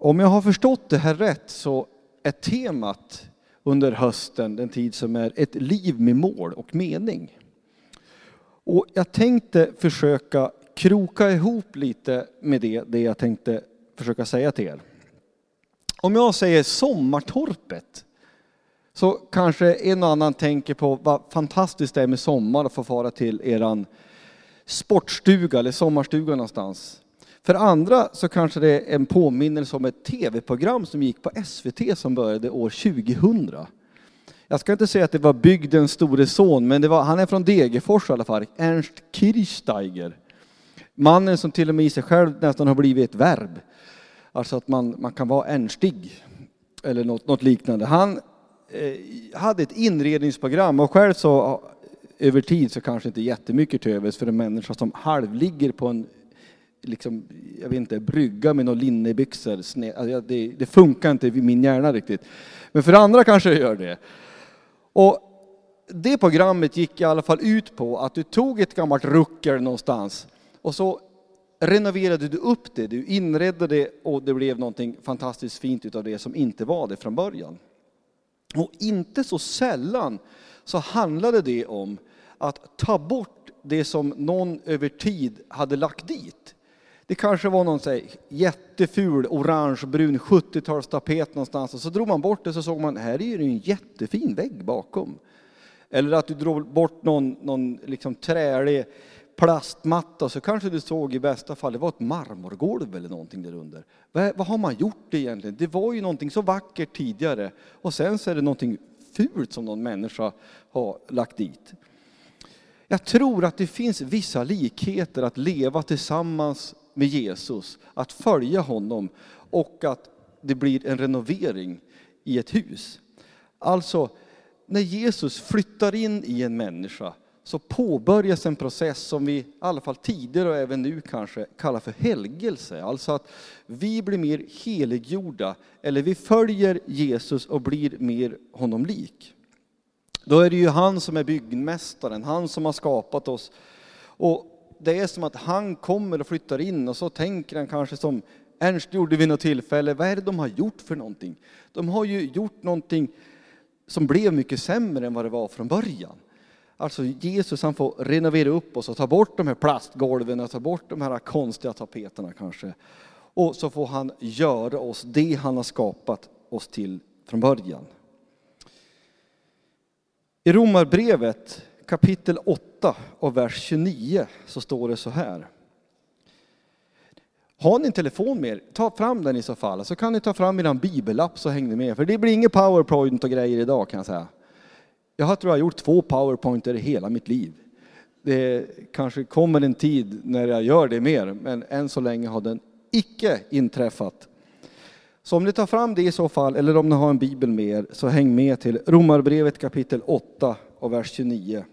Om jag har förstått det här rätt så är temat under hösten den tid som är ett liv med mål och mening. Och jag tänkte försöka kroka ihop lite med det, det jag tänkte försöka säga till er. Om jag säger sommartorpet så kanske en och annan tänker på vad fantastiskt det är med sommar att få fara till eran sportstuga eller sommarstuga någonstans. För andra så kanske det är en påminnelse om ett tv-program som gick på SVT som började år 2000. Jag ska inte säga att det var bygdens store son, men det var, han är från Degerfors i alla fall, Ernst Kirchsteiger. Mannen som till och med i sig själv nästan har blivit ett verb. Alltså att man, man kan vara ernstig, eller något, något liknande. Han eh, hade ett inredningsprogram och själv så eh, över tid så kanske inte jättemycket till övers för en människa som halvligger på en liksom, jag vet inte, brygga med några linnebyxor. Alltså, det, det, funkar inte i min hjärna riktigt. Men för andra kanske det gör det. Och det programmet gick i alla fall ut på att du tog ett gammalt rucker någonstans och så renoverade du upp det, du inredde det och det blev någonting fantastiskt fint utav det som inte var det från början. Och inte så sällan så handlade det om att ta bort det som någon över tid hade lagt dit. Det kanske var någon här, jätteful orangebrun 70-talstapet någonstans och så drog man bort det så såg man här är det en jättefin vägg bakom. Eller att du drog bort någon, någon liksom trälig plastmatta så kanske du såg i bästa fall det var ett marmorgolv eller någonting där under. Vad, vad har man gjort egentligen? Det var ju någonting så vackert tidigare och sen så är det någonting fult som någon människa har lagt dit. Jag tror att det finns vissa likheter att leva tillsammans med Jesus, att följa honom och att det blir en renovering i ett hus. Alltså, när Jesus flyttar in i en människa så påbörjas en process som vi i alla fall tidigare och även nu kanske kallar för helgelse. Alltså att vi blir mer heliggjorda, eller vi följer Jesus och blir mer honom lik. Då är det ju han som är byggmästaren, han som har skapat oss. Och det är som att han kommer och flyttar in och så tänker han kanske som Ernst gjorde vid något tillfälle, vad är det de har gjort för någonting? De har ju gjort någonting som blev mycket sämre än vad det var från början. Alltså Jesus han får renovera upp oss och ta bort de här plastgolven och ta bort de här konstiga tapeterna kanske. Och så får han göra oss det han har skapat oss till från början. I Romarbrevet kapitel 8 och vers 29 så står det så här. Har ni en telefon med er, ta fram den i så fall. Så kan ni ta fram er bibelapp så hänger ni med. För det blir inget powerpoint och grejer idag kan jag säga. Jag tror jag har gjort två powerpointer i hela mitt liv. Det kanske kommer en tid när jag gör det mer, men än så länge har den icke inträffat. Så om ni tar fram det i så fall, eller om ni har en bibel med er, så häng med till Romarbrevet kapitel 8 och vers 29.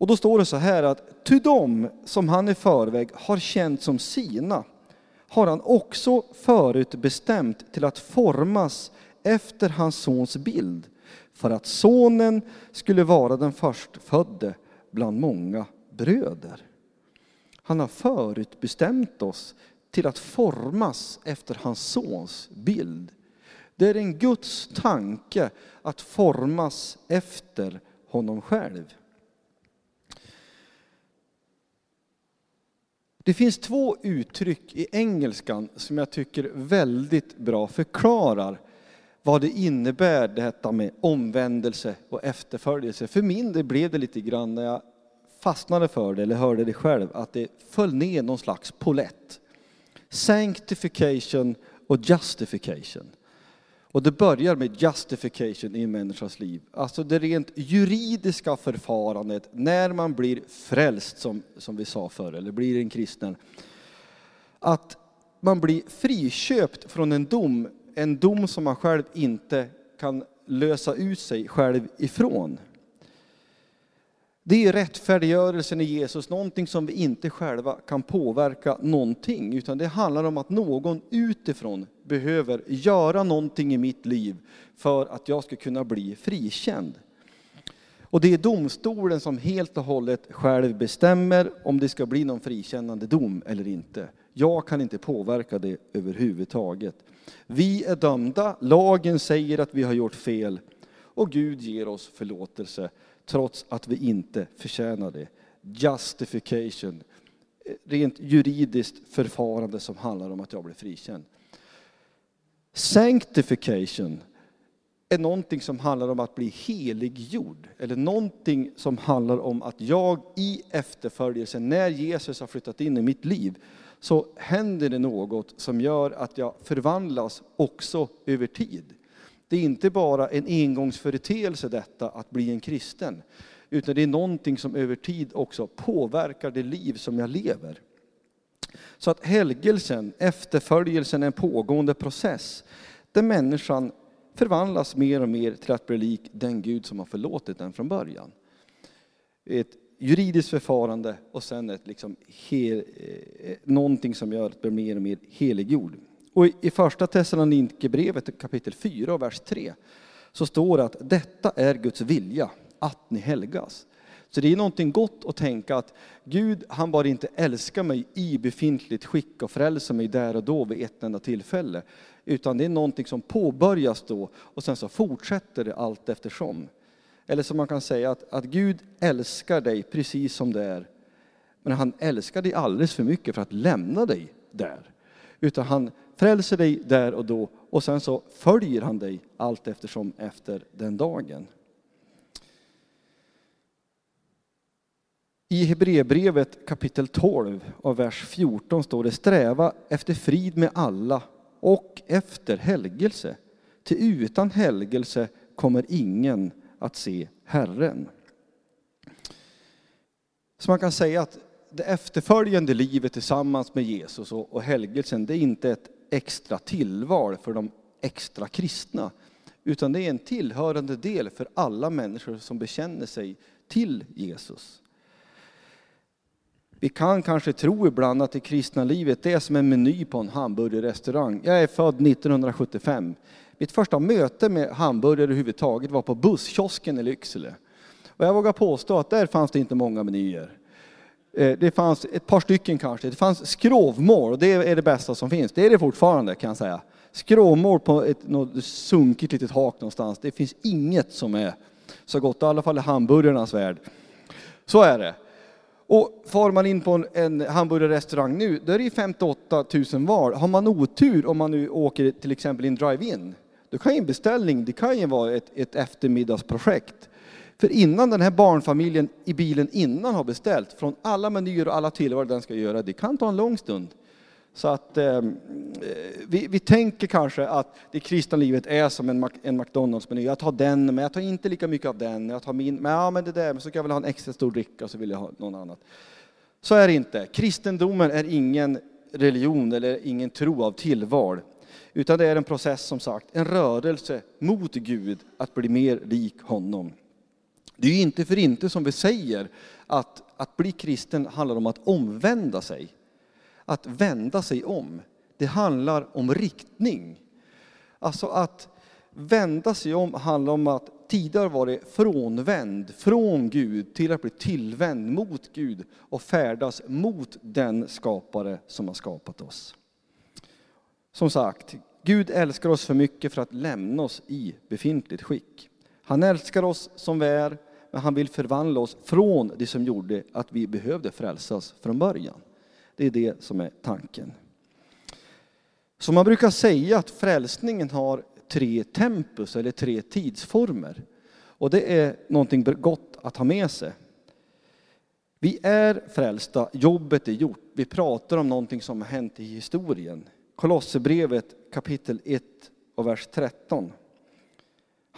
Och då står det så här att ty dem som han i förväg har känt som sina har han också förutbestämt till att formas efter hans sons bild för att sonen skulle vara den förstfödde bland många bröder. Han har förutbestämt oss till att formas efter hans sons bild. Det är en Guds tanke att formas efter honom själv. Det finns två uttryck i engelskan som jag tycker väldigt bra förklarar vad det innebär detta med omvändelse och efterföljelse. För min del blev det lite grann när jag fastnade för det, eller hörde det själv, att det föll ner någon slags polett. Sanctification och justification. Och det börjar med justification i en människas liv. Alltså det rent juridiska förfarandet när man blir frälst, som, som vi sa förr, eller blir en kristen. Att man blir friköpt från en dom, en dom som man själv inte kan lösa ut sig själv ifrån. Det är rättfärdiggörelsen i Jesus, någonting som vi inte själva kan påverka någonting, utan det handlar om att någon utifrån behöver göra någonting i mitt liv för att jag ska kunna bli frikänd. Och det är domstolen som helt och hållet själv bestämmer om det ska bli någon frikännande dom eller inte. Jag kan inte påverka det överhuvudtaget. Vi är dömda, lagen säger att vi har gjort fel och Gud ger oss förlåtelse trots att vi inte förtjänar det. Justification, eh, rent juridiskt förfarande som handlar om att jag blir frikänd. Sanctification är någonting som handlar om att bli heliggjord. Eller någonting som handlar om att jag i efterföljelsen, när Jesus har flyttat in i mitt liv, så händer det något som gör att jag förvandlas också över tid. Det är inte bara en engångsföreteelse detta att bli en kristen, utan det är någonting som över tid också påverkar det liv som jag lever. Så att helgelsen, efterföljelsen, är en pågående process där människan förvandlas mer och mer till att bli lik den Gud som har förlåtit den från början. Ett juridiskt förfarande och sen ett liksom hel, eh, någonting som gör att bli blir mer och mer heliggjord. Och i första Thessalonikerbrevet kapitel 4 och vers 3 så står det att detta är Guds vilja, att ni helgas. Så det är någonting gott att tänka att Gud, han bara inte älskar mig i befintligt skick och frälser mig där och då vid ett enda tillfälle. Utan det är någonting som påbörjas då och sen så fortsätter det allt eftersom. Eller som man kan säga att, att Gud älskar dig precis som det är. Men han älskar dig alldeles för mycket för att lämna dig där. Utan han frälser dig där och då och sen så följer han dig allt eftersom efter den dagen. I Hebreerbrevet kapitel 12 och vers 14 står det sträva efter frid med alla och efter helgelse. Till utan helgelse kommer ingen att se Herren. Så man kan säga att det efterföljande livet tillsammans med Jesus och helgelsen, det är inte ett extra tillval för de extra kristna, utan det är en tillhörande del för alla människor som bekänner sig till Jesus. Vi kan kanske tro ibland att det kristna livet är som en meny på en hamburgerrestaurang. Jag är född 1975. Mitt första möte med hamburgare överhuvudtaget var på busskiosken i Lycksele. Och jag vågar påstå att där fanns det inte många menyer. Eh, det fanns ett par stycken kanske. Det fanns skrovmål och det är det bästa som finns. Det är det fortfarande kan jag säga. Skrovmål på ett något sunkigt litet hak någonstans. Det finns inget som är så gott, i alla fall i hamburgarnas värld. Så är det. Och far man in på en, en hamburgerrestaurang nu, då är det 58 000 var. Har man otur om man nu åker till exempel i en drive-in, då kan ju en beställning, det kan ju vara ett, ett eftermiddagsprojekt. För innan den här barnfamiljen i bilen innan har beställt, från alla menyer och alla tillval den ska göra, det kan ta en lång stund. Så att eh, vi, vi tänker kanske att det kristna livet är som en, en McDonalds-meny. Jag tar den, men jag tar inte lika mycket av den. Jag tar min, men ja men det där, men så kan jag väl ha en extra stor dricka och så vill jag ha någon annat. Så är det inte. Kristendomen är ingen religion eller ingen tro av tillval. Utan det är en process som sagt, en rörelse mot Gud, att bli mer lik honom. Det är ju inte för inte som vi säger att, att bli kristen handlar om att omvända sig att vända sig om. Det handlar om riktning. Alltså att vända sig om handlar om att tidigare var det frånvänd från Gud till att bli tillvänd mot Gud och färdas mot den skapare som har skapat oss. Som sagt, Gud älskar oss för mycket för att lämna oss i befintligt skick. Han älskar oss som vi är, men han vill förvandla oss från det som gjorde att vi behövde frälsas från början. Det är det som är tanken. Så man brukar säga att frälsningen har tre tempus eller tre tidsformer. Och det är någonting gott att ha med sig. Vi är frälsta, jobbet är gjort. Vi pratar om någonting som har hänt i historien. Kolosserbrevet kapitel 1 och vers 13.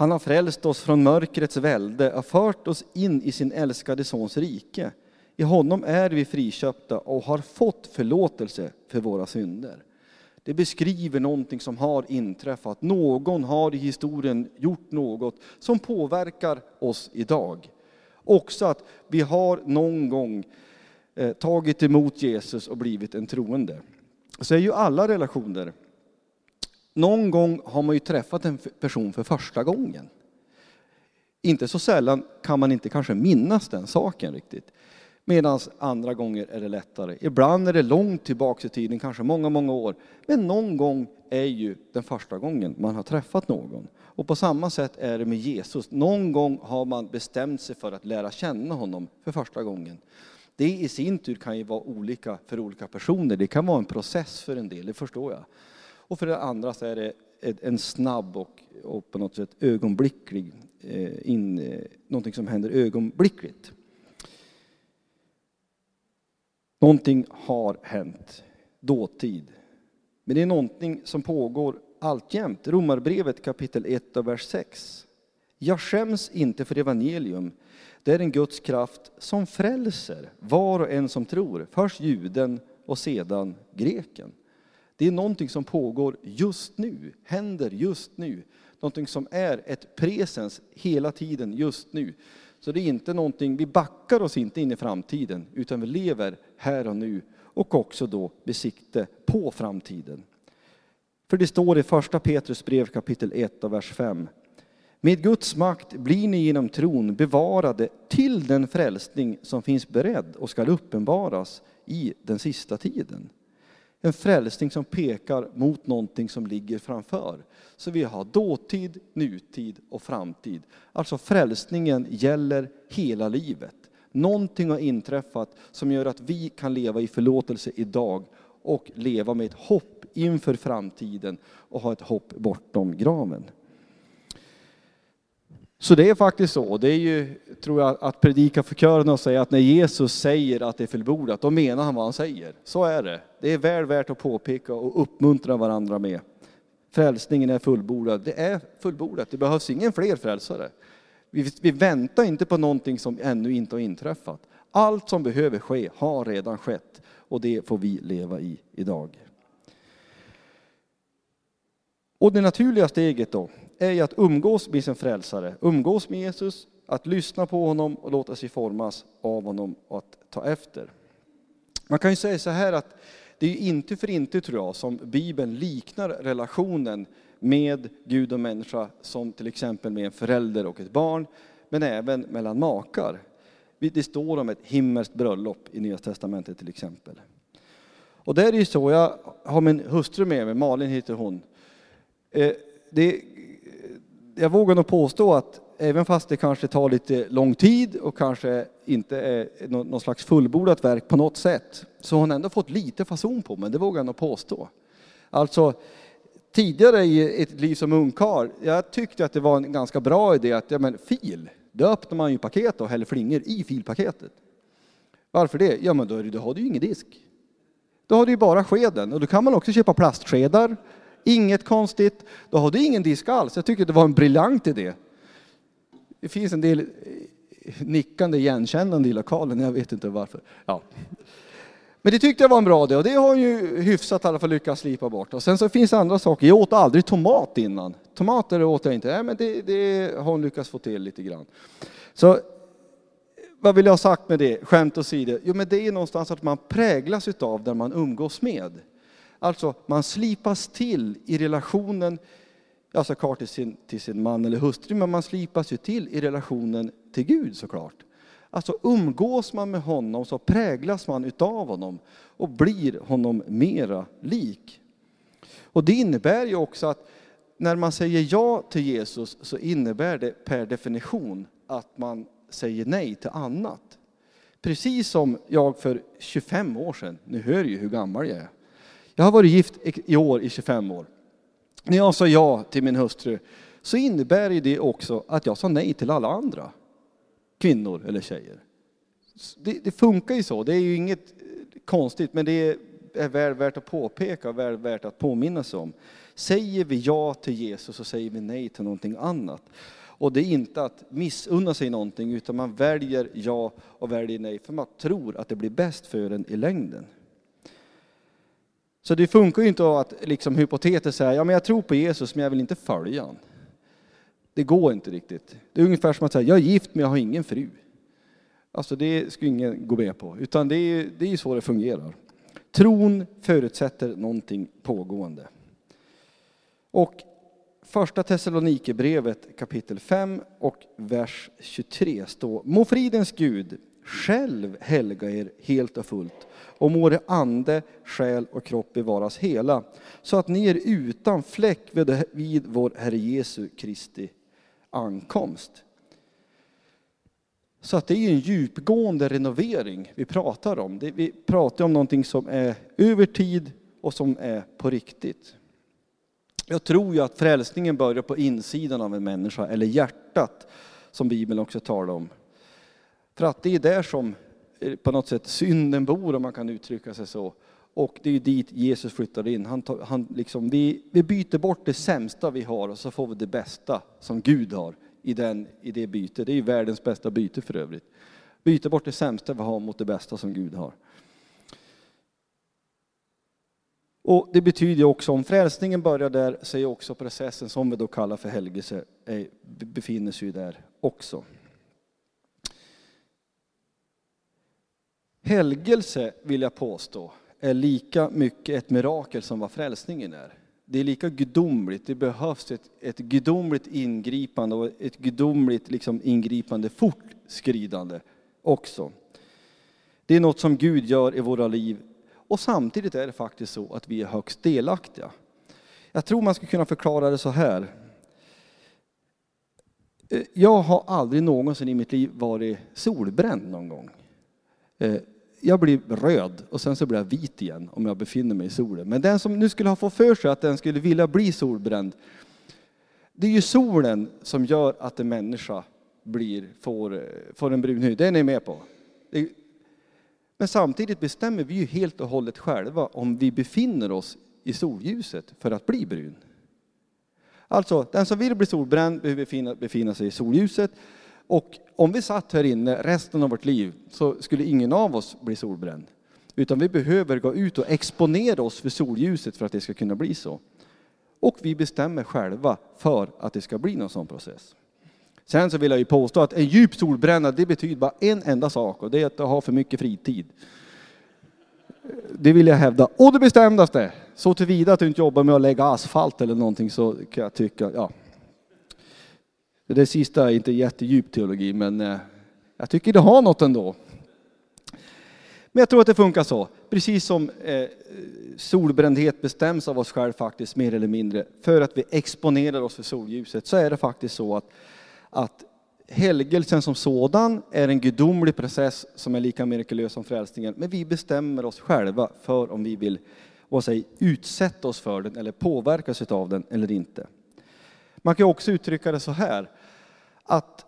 Han har frälst oss från mörkrets välde och fört oss in i sin älskade Sons rike. I honom är vi friköpta och har fått förlåtelse för våra synder. Det beskriver någonting som har inträffat. Någon har i historien gjort något som påverkar oss idag. Också att vi har någon gång eh, tagit emot Jesus och blivit en troende. Så är ju alla relationer. Någon gång har man ju träffat en person för första gången. Inte så sällan kan man inte kanske minnas den saken riktigt. Medan andra gånger är det lättare. Ibland är det långt tillbaka i tiden, kanske många, många år. Men någon gång är ju den första gången man har träffat någon. Och på samma sätt är det med Jesus. Någon gång har man bestämt sig för att lära känna honom för första gången. Det i sin tur kan ju vara olika för olika personer. Det kan vara en process för en del, det förstår jag. Och för det andra så är det en snabb och, och på något sätt ögonblicklig, eh, in, eh, någonting som händer ögonblickligt. Någonting har hänt, dåtid. Men det är någonting som pågår alltjämt. Romarbrevet kapitel 1 och vers 6. Jag skäms inte för evangelium. Det är en Guds kraft som frälser var och en som tror. Först juden och sedan greken. Det är någonting som pågår just nu, händer just nu. Någonting som är ett presens hela tiden just nu. Så det är inte någonting, vi backar oss inte in i framtiden, utan vi lever här och nu och också då besikte på framtiden. För det står i första Petrus brev kapitel 1 och vers 5. Med Guds makt blir ni genom tron bevarade till den frälsning som finns beredd och skall uppenbaras i den sista tiden. En frälsning som pekar mot någonting som ligger framför. Så vi har dåtid, nutid och framtid. Alltså frälsningen gäller hela livet. Någonting har inträffat som gör att vi kan leva i förlåtelse idag och leva med ett hopp inför framtiden och ha ett hopp bortom graven. Så det är faktiskt så. Det är ju, tror jag, att predika för kören och säga att när Jesus säger att det är fullbordat, då menar han vad han säger. Så är det. Det är väl värt att påpeka och uppmuntra varandra med. Frälsningen är fullbordad. Det är fullbordat. Det behövs ingen fler frälsare. Vi, vi väntar inte på någonting som ännu inte har inträffat. Allt som behöver ske har redan skett och det får vi leva i idag. Och det naturliga steget då är ju att umgås med sin frälsare, umgås med Jesus, att lyssna på honom och låta sig formas av honom och att ta efter. Man kan ju säga så här att det är inte för inte tror jag som Bibeln liknar relationen med Gud och människa som till exempel med en förälder och ett barn, men även mellan makar. Det står om ett himmelskt bröllop i Nya Testamentet till exempel. Och där är det så, jag har min hustru med mig, Malin heter hon. Eh, det, jag vågar nog påstå att även fast det kanske tar lite lång tid och kanske inte är någon slags fullbordat verk på något sätt, så har hon ändå fått lite fason på mig, det vågar jag nog påstå. Alltså, tidigare i ett liv som ungkarl, jag tyckte att det var en ganska bra idé att, ja men fil, då öppnar man ju paket och häller flingor i filpaketet. Varför det? Ja men då, då har du ju ingen disk. Då har du ju bara skeden och då kan man också köpa plastskedar Inget konstigt. Då har du ingen disk alls. Jag tycker det var en briljant idé. Det finns en del eh, nickande igenkännande i lokalen, jag vet inte varför. Ja. Men det tyckte jag var en bra idé och det har ju hyfsat i alla fall lyckats slipa bort. Och sen så finns det andra saker. Jag åt aldrig tomat innan. Tomater åt jag inte. Nej, men det, det har hon lyckats få till lite grann. Så vad vill jag ha sagt med det? Skämt åsido. Jo, men det är någonstans att man präglas utav där man umgås med. Alltså, man slipas till i relationen, ja såklart till sin, till sin man eller hustru, men man slipas ju till i relationen till Gud såklart. Alltså umgås man med honom så präglas man utav honom och blir honom mera lik. Och det innebär ju också att när man säger ja till Jesus så innebär det per definition att man säger nej till annat. Precis som jag för 25 år sedan, nu hör ju hur gammal jag är, jag har varit gift i år i 25 år. När jag sa ja till min hustru så innebär det också att jag sa nej till alla andra kvinnor eller tjejer. Det, det funkar ju så, det är ju inget eh, konstigt, men det är väl värt att påpeka och väl värt att påminna sig om. Säger vi ja till Jesus så säger vi nej till någonting annat. Och det är inte att missunna sig någonting, utan man väljer ja och väljer nej, för man tror att det blir bäst för en i längden. Så det funkar ju inte att liksom hypotetiskt säga, ja men jag tror på Jesus men jag vill inte följa honom. Det går inte riktigt. Det är ungefär som att säga, jag är gift men jag har ingen fru. Alltså det skulle ingen gå med på, utan det är, det är så det fungerar. Tron förutsätter någonting pågående. Och första Thessalonikerbrevet kapitel 5 och vers 23 står, Må fridens Gud själv helga er helt och fullt och må er ande, själ och kropp bevaras hela, så att ni är utan fläck vid vår Herre Jesu Kristi ankomst. Så att det är en djupgående renovering vi pratar om. Vi pratar om någonting som är över tid och som är på riktigt. Jag tror ju att frälsningen börjar på insidan av en människa, eller hjärtat, som Bibeln också talar om. För det är där som eh, på något sätt synden bor, om man kan uttrycka sig så. Och det är dit Jesus flyttar in. Han, han liksom, vi, vi byter bort det sämsta vi har och så får vi det bästa som Gud har i, den, i det bytet. Det är ju världens bästa byte för övrigt. Byta bort det sämsta vi har mot det bästa som Gud har. Och det betyder också, om frälsningen börjar där, så är också processen som vi då kallar för helgelse, befinner sig där också. Helgelse, vill jag påstå, är lika mycket ett mirakel som vad frälsningen är. Det är lika gudomligt, det behövs ett, ett gudomligt ingripande och ett gudomligt liksom, ingripande fortskridande också. Det är något som Gud gör i våra liv och samtidigt är det faktiskt så att vi är högst delaktiga. Jag tror man skulle kunna förklara det så här. Eh, jag har aldrig någonsin i mitt liv varit solbränd någon gång. Eh, jag blir röd och sen så blir jag vit igen om jag befinner mig i solen. Men den som nu skulle ha fått för sig att den skulle vilja bli solbränd, det är ju solen som gör att en människa blir, får, får en brun hy. Det är ni med på? Men samtidigt bestämmer vi ju helt och hållet själva om vi befinner oss i solljuset för att bli brun. Alltså, den som vill bli solbränd behöver befinna, befinna sig i solljuset. Och om vi satt här inne resten av vårt liv så skulle ingen av oss bli solbränd. Utan vi behöver gå ut och exponera oss för solljuset för att det ska kunna bli så. Och vi bestämmer själva för att det ska bli någon sån process. Sen så vill jag ju påstå att en djup solbränna, det betyder bara en enda sak och det är att ha för mycket fritid. Det vill jag hävda. Och det bestämdaste, så tillvida att du inte jobbar med att lägga asfalt eller någonting så kan jag tycka, ja. Det sista är inte jättedjup teologi, men eh, jag tycker det har något ändå. Men jag tror att det funkar så. Precis som eh, solbrändhet bestäms av oss själva faktiskt mer eller mindre för att vi exponerar oss för solljuset så är det faktiskt så att att helgelsen som sådan är en gudomlig process som är lika mirakulös som frälsningen, men vi bestämmer oss själva för om vi vill och säger, utsätta oss för den eller påverkas av den eller inte. Man kan också uttrycka det så här, att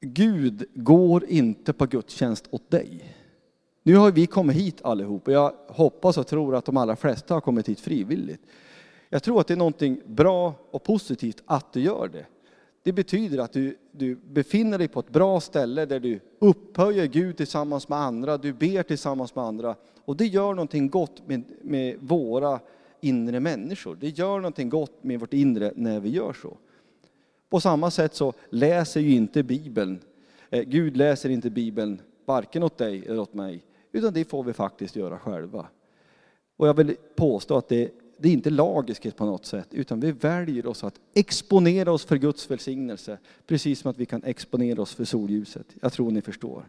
Gud går inte på gudstjänst åt dig. Nu har vi kommit hit allihop och jag hoppas och tror att de allra flesta har kommit hit frivilligt. Jag tror att det är någonting bra och positivt att du gör det. Det betyder att du, du befinner dig på ett bra ställe där du upphöjer Gud tillsammans med andra, du ber tillsammans med andra. Och det gör någonting gott med, med våra inre människor. Det gör någonting gott med vårt inre när vi gör så. På samma sätt så läser ju inte Bibeln, eh, Gud läser inte Bibeln varken åt dig eller åt mig, utan det får vi faktiskt göra själva. Och jag vill påstå att det det är inte lagiskhet på något sätt, utan vi väljer oss att exponera oss för Guds välsignelse, precis som att vi kan exponera oss för solljuset. Jag tror ni förstår.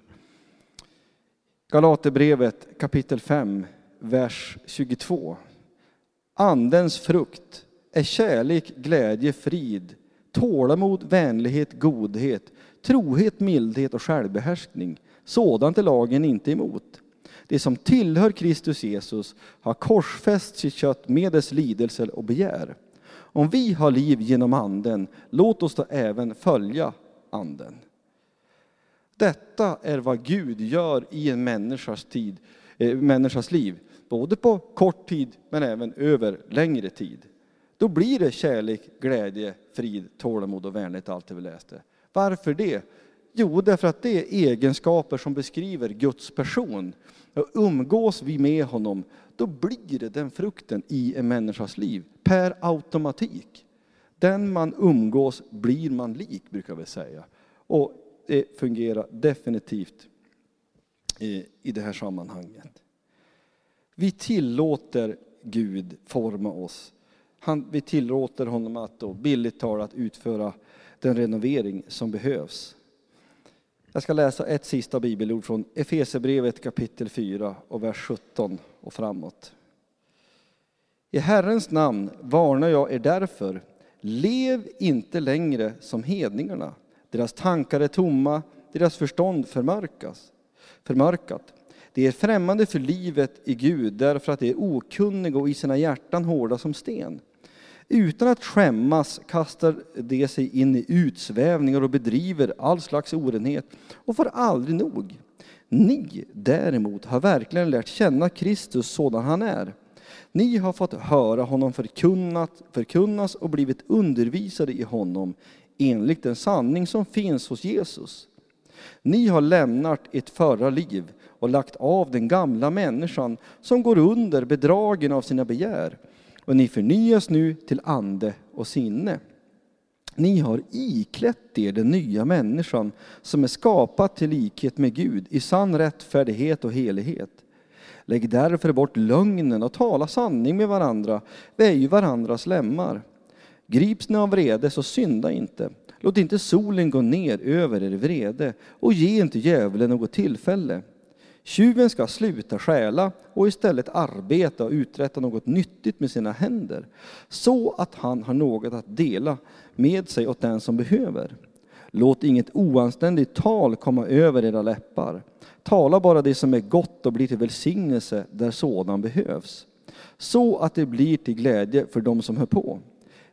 Galaterbrevet kapitel 5, vers 22. Andens frukt är kärlek, glädje, frid, tålamod, vänlighet, godhet, trohet, mildhet och självbehärskning. Sådant är lagen inte emot. Det som tillhör Kristus Jesus har korsfäst sitt kött med dess lidelser och begär. Om vi har liv genom anden, låt oss då även följa anden. Detta är vad Gud gör i en människas, tid, eh, människas liv, både på kort tid men även över längre tid. Då blir det kärlek, glädje, frid, tålamod och vänlighet, allt det vi läste. Varför det? Jo, därför att det är egenskaper som beskriver Guds person. Och umgås vi med honom, då blir det den frukten i en människas liv, per automatik. Den man umgås blir man lik, brukar vi säga. Och det fungerar definitivt i det här sammanhanget. Vi tillåter Gud forma oss. Han, vi tillåter honom att, då, billigt talat, utföra den renovering som behövs. Jag ska läsa ett sista bibelord från Efesebrevet kapitel 4 och vers 17 och framåt. I Herrens namn varnar jag er därför, lev inte längre som hedningarna. Deras tankar är tomma, deras förstånd förmörkas, förmörkat. Det är främmande för livet i Gud därför att de är okunniga och i sina hjärtan hårda som sten. Utan att skämmas kastar de sig in i utsvävningar och bedriver all slags orenhet och får aldrig nog. Ni däremot har verkligen lärt känna Kristus sådan han är. Ni har fått höra honom förkunnat, förkunnas och blivit undervisade i honom enligt den sanning som finns hos Jesus. Ni har lämnat ert förra liv och lagt av den gamla människan som går under bedragen av sina begär och ni förnyas nu till ande och sinne. Ni har iklätt er den nya människan som är skapad till likhet med Gud i sann rättfärdighet och helighet. Lägg därför bort lögnen och tala sanning med varandra. Vi är ju varandras lemmar. Grips ni av vrede så synda inte. Låt inte solen gå ner över er vrede och ge inte djävulen något tillfälle. Tjuven ska sluta stjäla och istället arbeta och uträtta något nyttigt med sina händer, så att han har något att dela med sig åt den som behöver. Låt inget oanständigt tal komma över era läppar. Tala bara det som är gott och blir till välsignelse där sådan behövs, så att det blir till glädje för dem som hör på.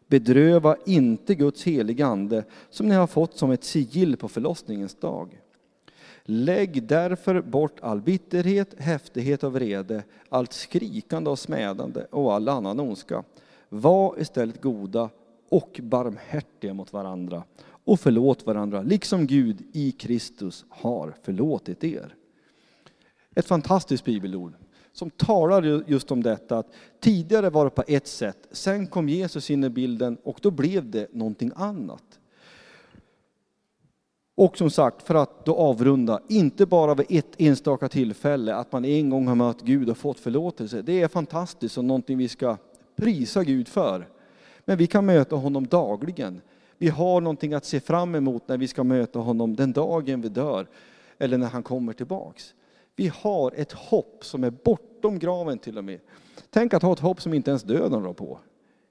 Bedröva inte Guds heliga ande som ni har fått som ett sigill på förlossningens dag. Lägg därför bort all bitterhet, häftighet och vrede, allt skrikande och smädande och all annan ondska. Var istället goda och barmhärtiga mot varandra och förlåt varandra, liksom Gud i Kristus har förlåtit er. Ett fantastiskt bibelord som talar just om detta att tidigare var det på ett sätt, sen kom Jesus in i bilden och då blev det någonting annat. Och som sagt, för att då avrunda, inte bara vid ett enstaka tillfälle, att man en gång har mött Gud och fått förlåtelse. Det är fantastiskt och någonting vi ska prisa Gud för. Men vi kan möta honom dagligen. Vi har någonting att se fram emot när vi ska möta honom den dagen vi dör, eller när han kommer tillbaks. Vi har ett hopp som är bortom graven till och med. Tänk att ha ett hopp som inte ens döden rår på.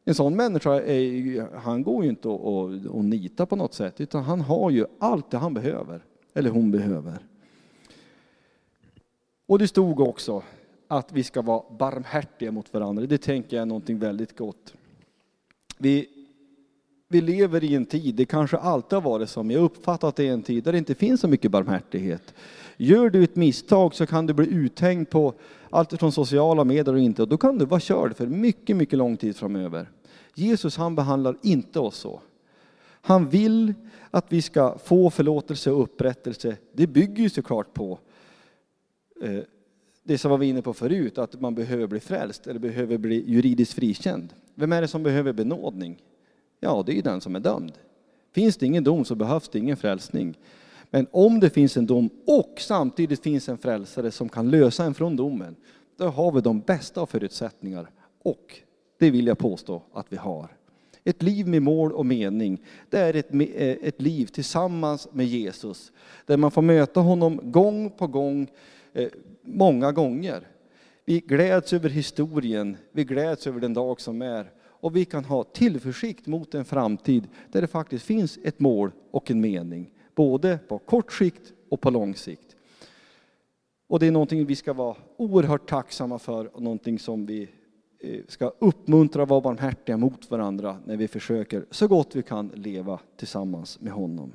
En sån människa, är, han går ju inte att nita på något sätt, utan han har ju allt det han behöver, eller hon behöver. Och det stod också att vi ska vara barmhärtiga mot varandra. Det tänker jag är någonting väldigt gott. Vi, vi lever i en tid, det kanske alltid har varit som, jag uppfattar att det är en tid där det inte finns så mycket barmhärtighet. Gör du ett misstag så kan du bli uthängd på allt från sociala medier och inte, och då kan du vara körd för mycket, mycket lång tid framöver. Jesus han behandlar inte oss så. Han vill att vi ska få förlåtelse och upprättelse. Det bygger ju såklart på eh, det som var vi inne på förut, att man behöver bli frälst eller behöver bli juridiskt frikänd. Vem är det som behöver benådning? Ja, det är ju den som är dömd. Finns det ingen dom så behövs det ingen frälsning. Men om det finns en dom och samtidigt finns en frälsare som kan lösa en från domen, då har vi de bästa av förutsättningar. Och det vill jag påstå att vi har. Ett liv med mål och mening, det är ett, eh, ett liv tillsammans med Jesus. Där man får möta honom gång på gång, eh, många gånger. Vi gläds över historien, vi gläds över den dag som är. Och vi kan ha tillförsikt mot en framtid där det faktiskt finns ett mål och en mening både på kort sikt och på lång sikt. Och det är någonting vi ska vara oerhört tacksamma för och någonting som vi eh, ska uppmuntra och vara barmhärtiga mot varandra när vi försöker så gott vi kan leva tillsammans med honom.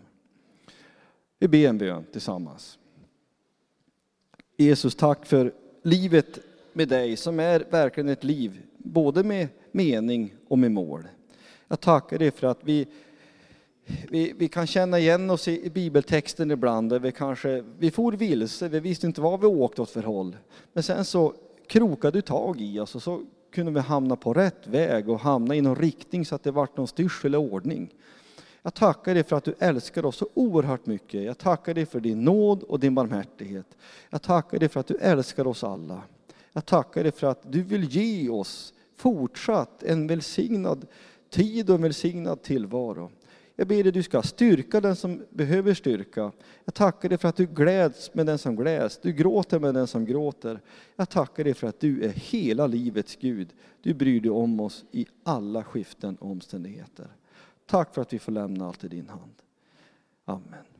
Vi ber en bön tillsammans. Jesus, tack för livet med dig som är verkligen ett liv både med mening och med mål. Jag tackar dig för att vi vi, vi, kan känna igen oss i, bibeltexten ibland, där vi kanske, vi for vilse, vi visste inte vad vi åkte åt för håll. Men sen så krokade du tag i oss och så kunde vi hamna på rätt väg och hamna i någon riktning så att det vart någon styrsel och ordning. Jag tackar dig för att du älskar oss så oerhört mycket. Jag tackar dig för din nåd och din barmhärtighet. Jag tackar dig för att du älskar oss alla. Jag tackar dig för att du vill ge oss fortsatt en välsignad tid och en välsignad tillvaro. Jag ber dig du ska styrka den som behöver styrka. Jag tackar dig för att du gläds med den som gläds. Du gråter med den som gråter. Jag tackar dig för att du är hela livets Gud. Du bryr dig om oss i alla skiften och omständigheter. Tack för att vi får lämna allt i din hand. Amen.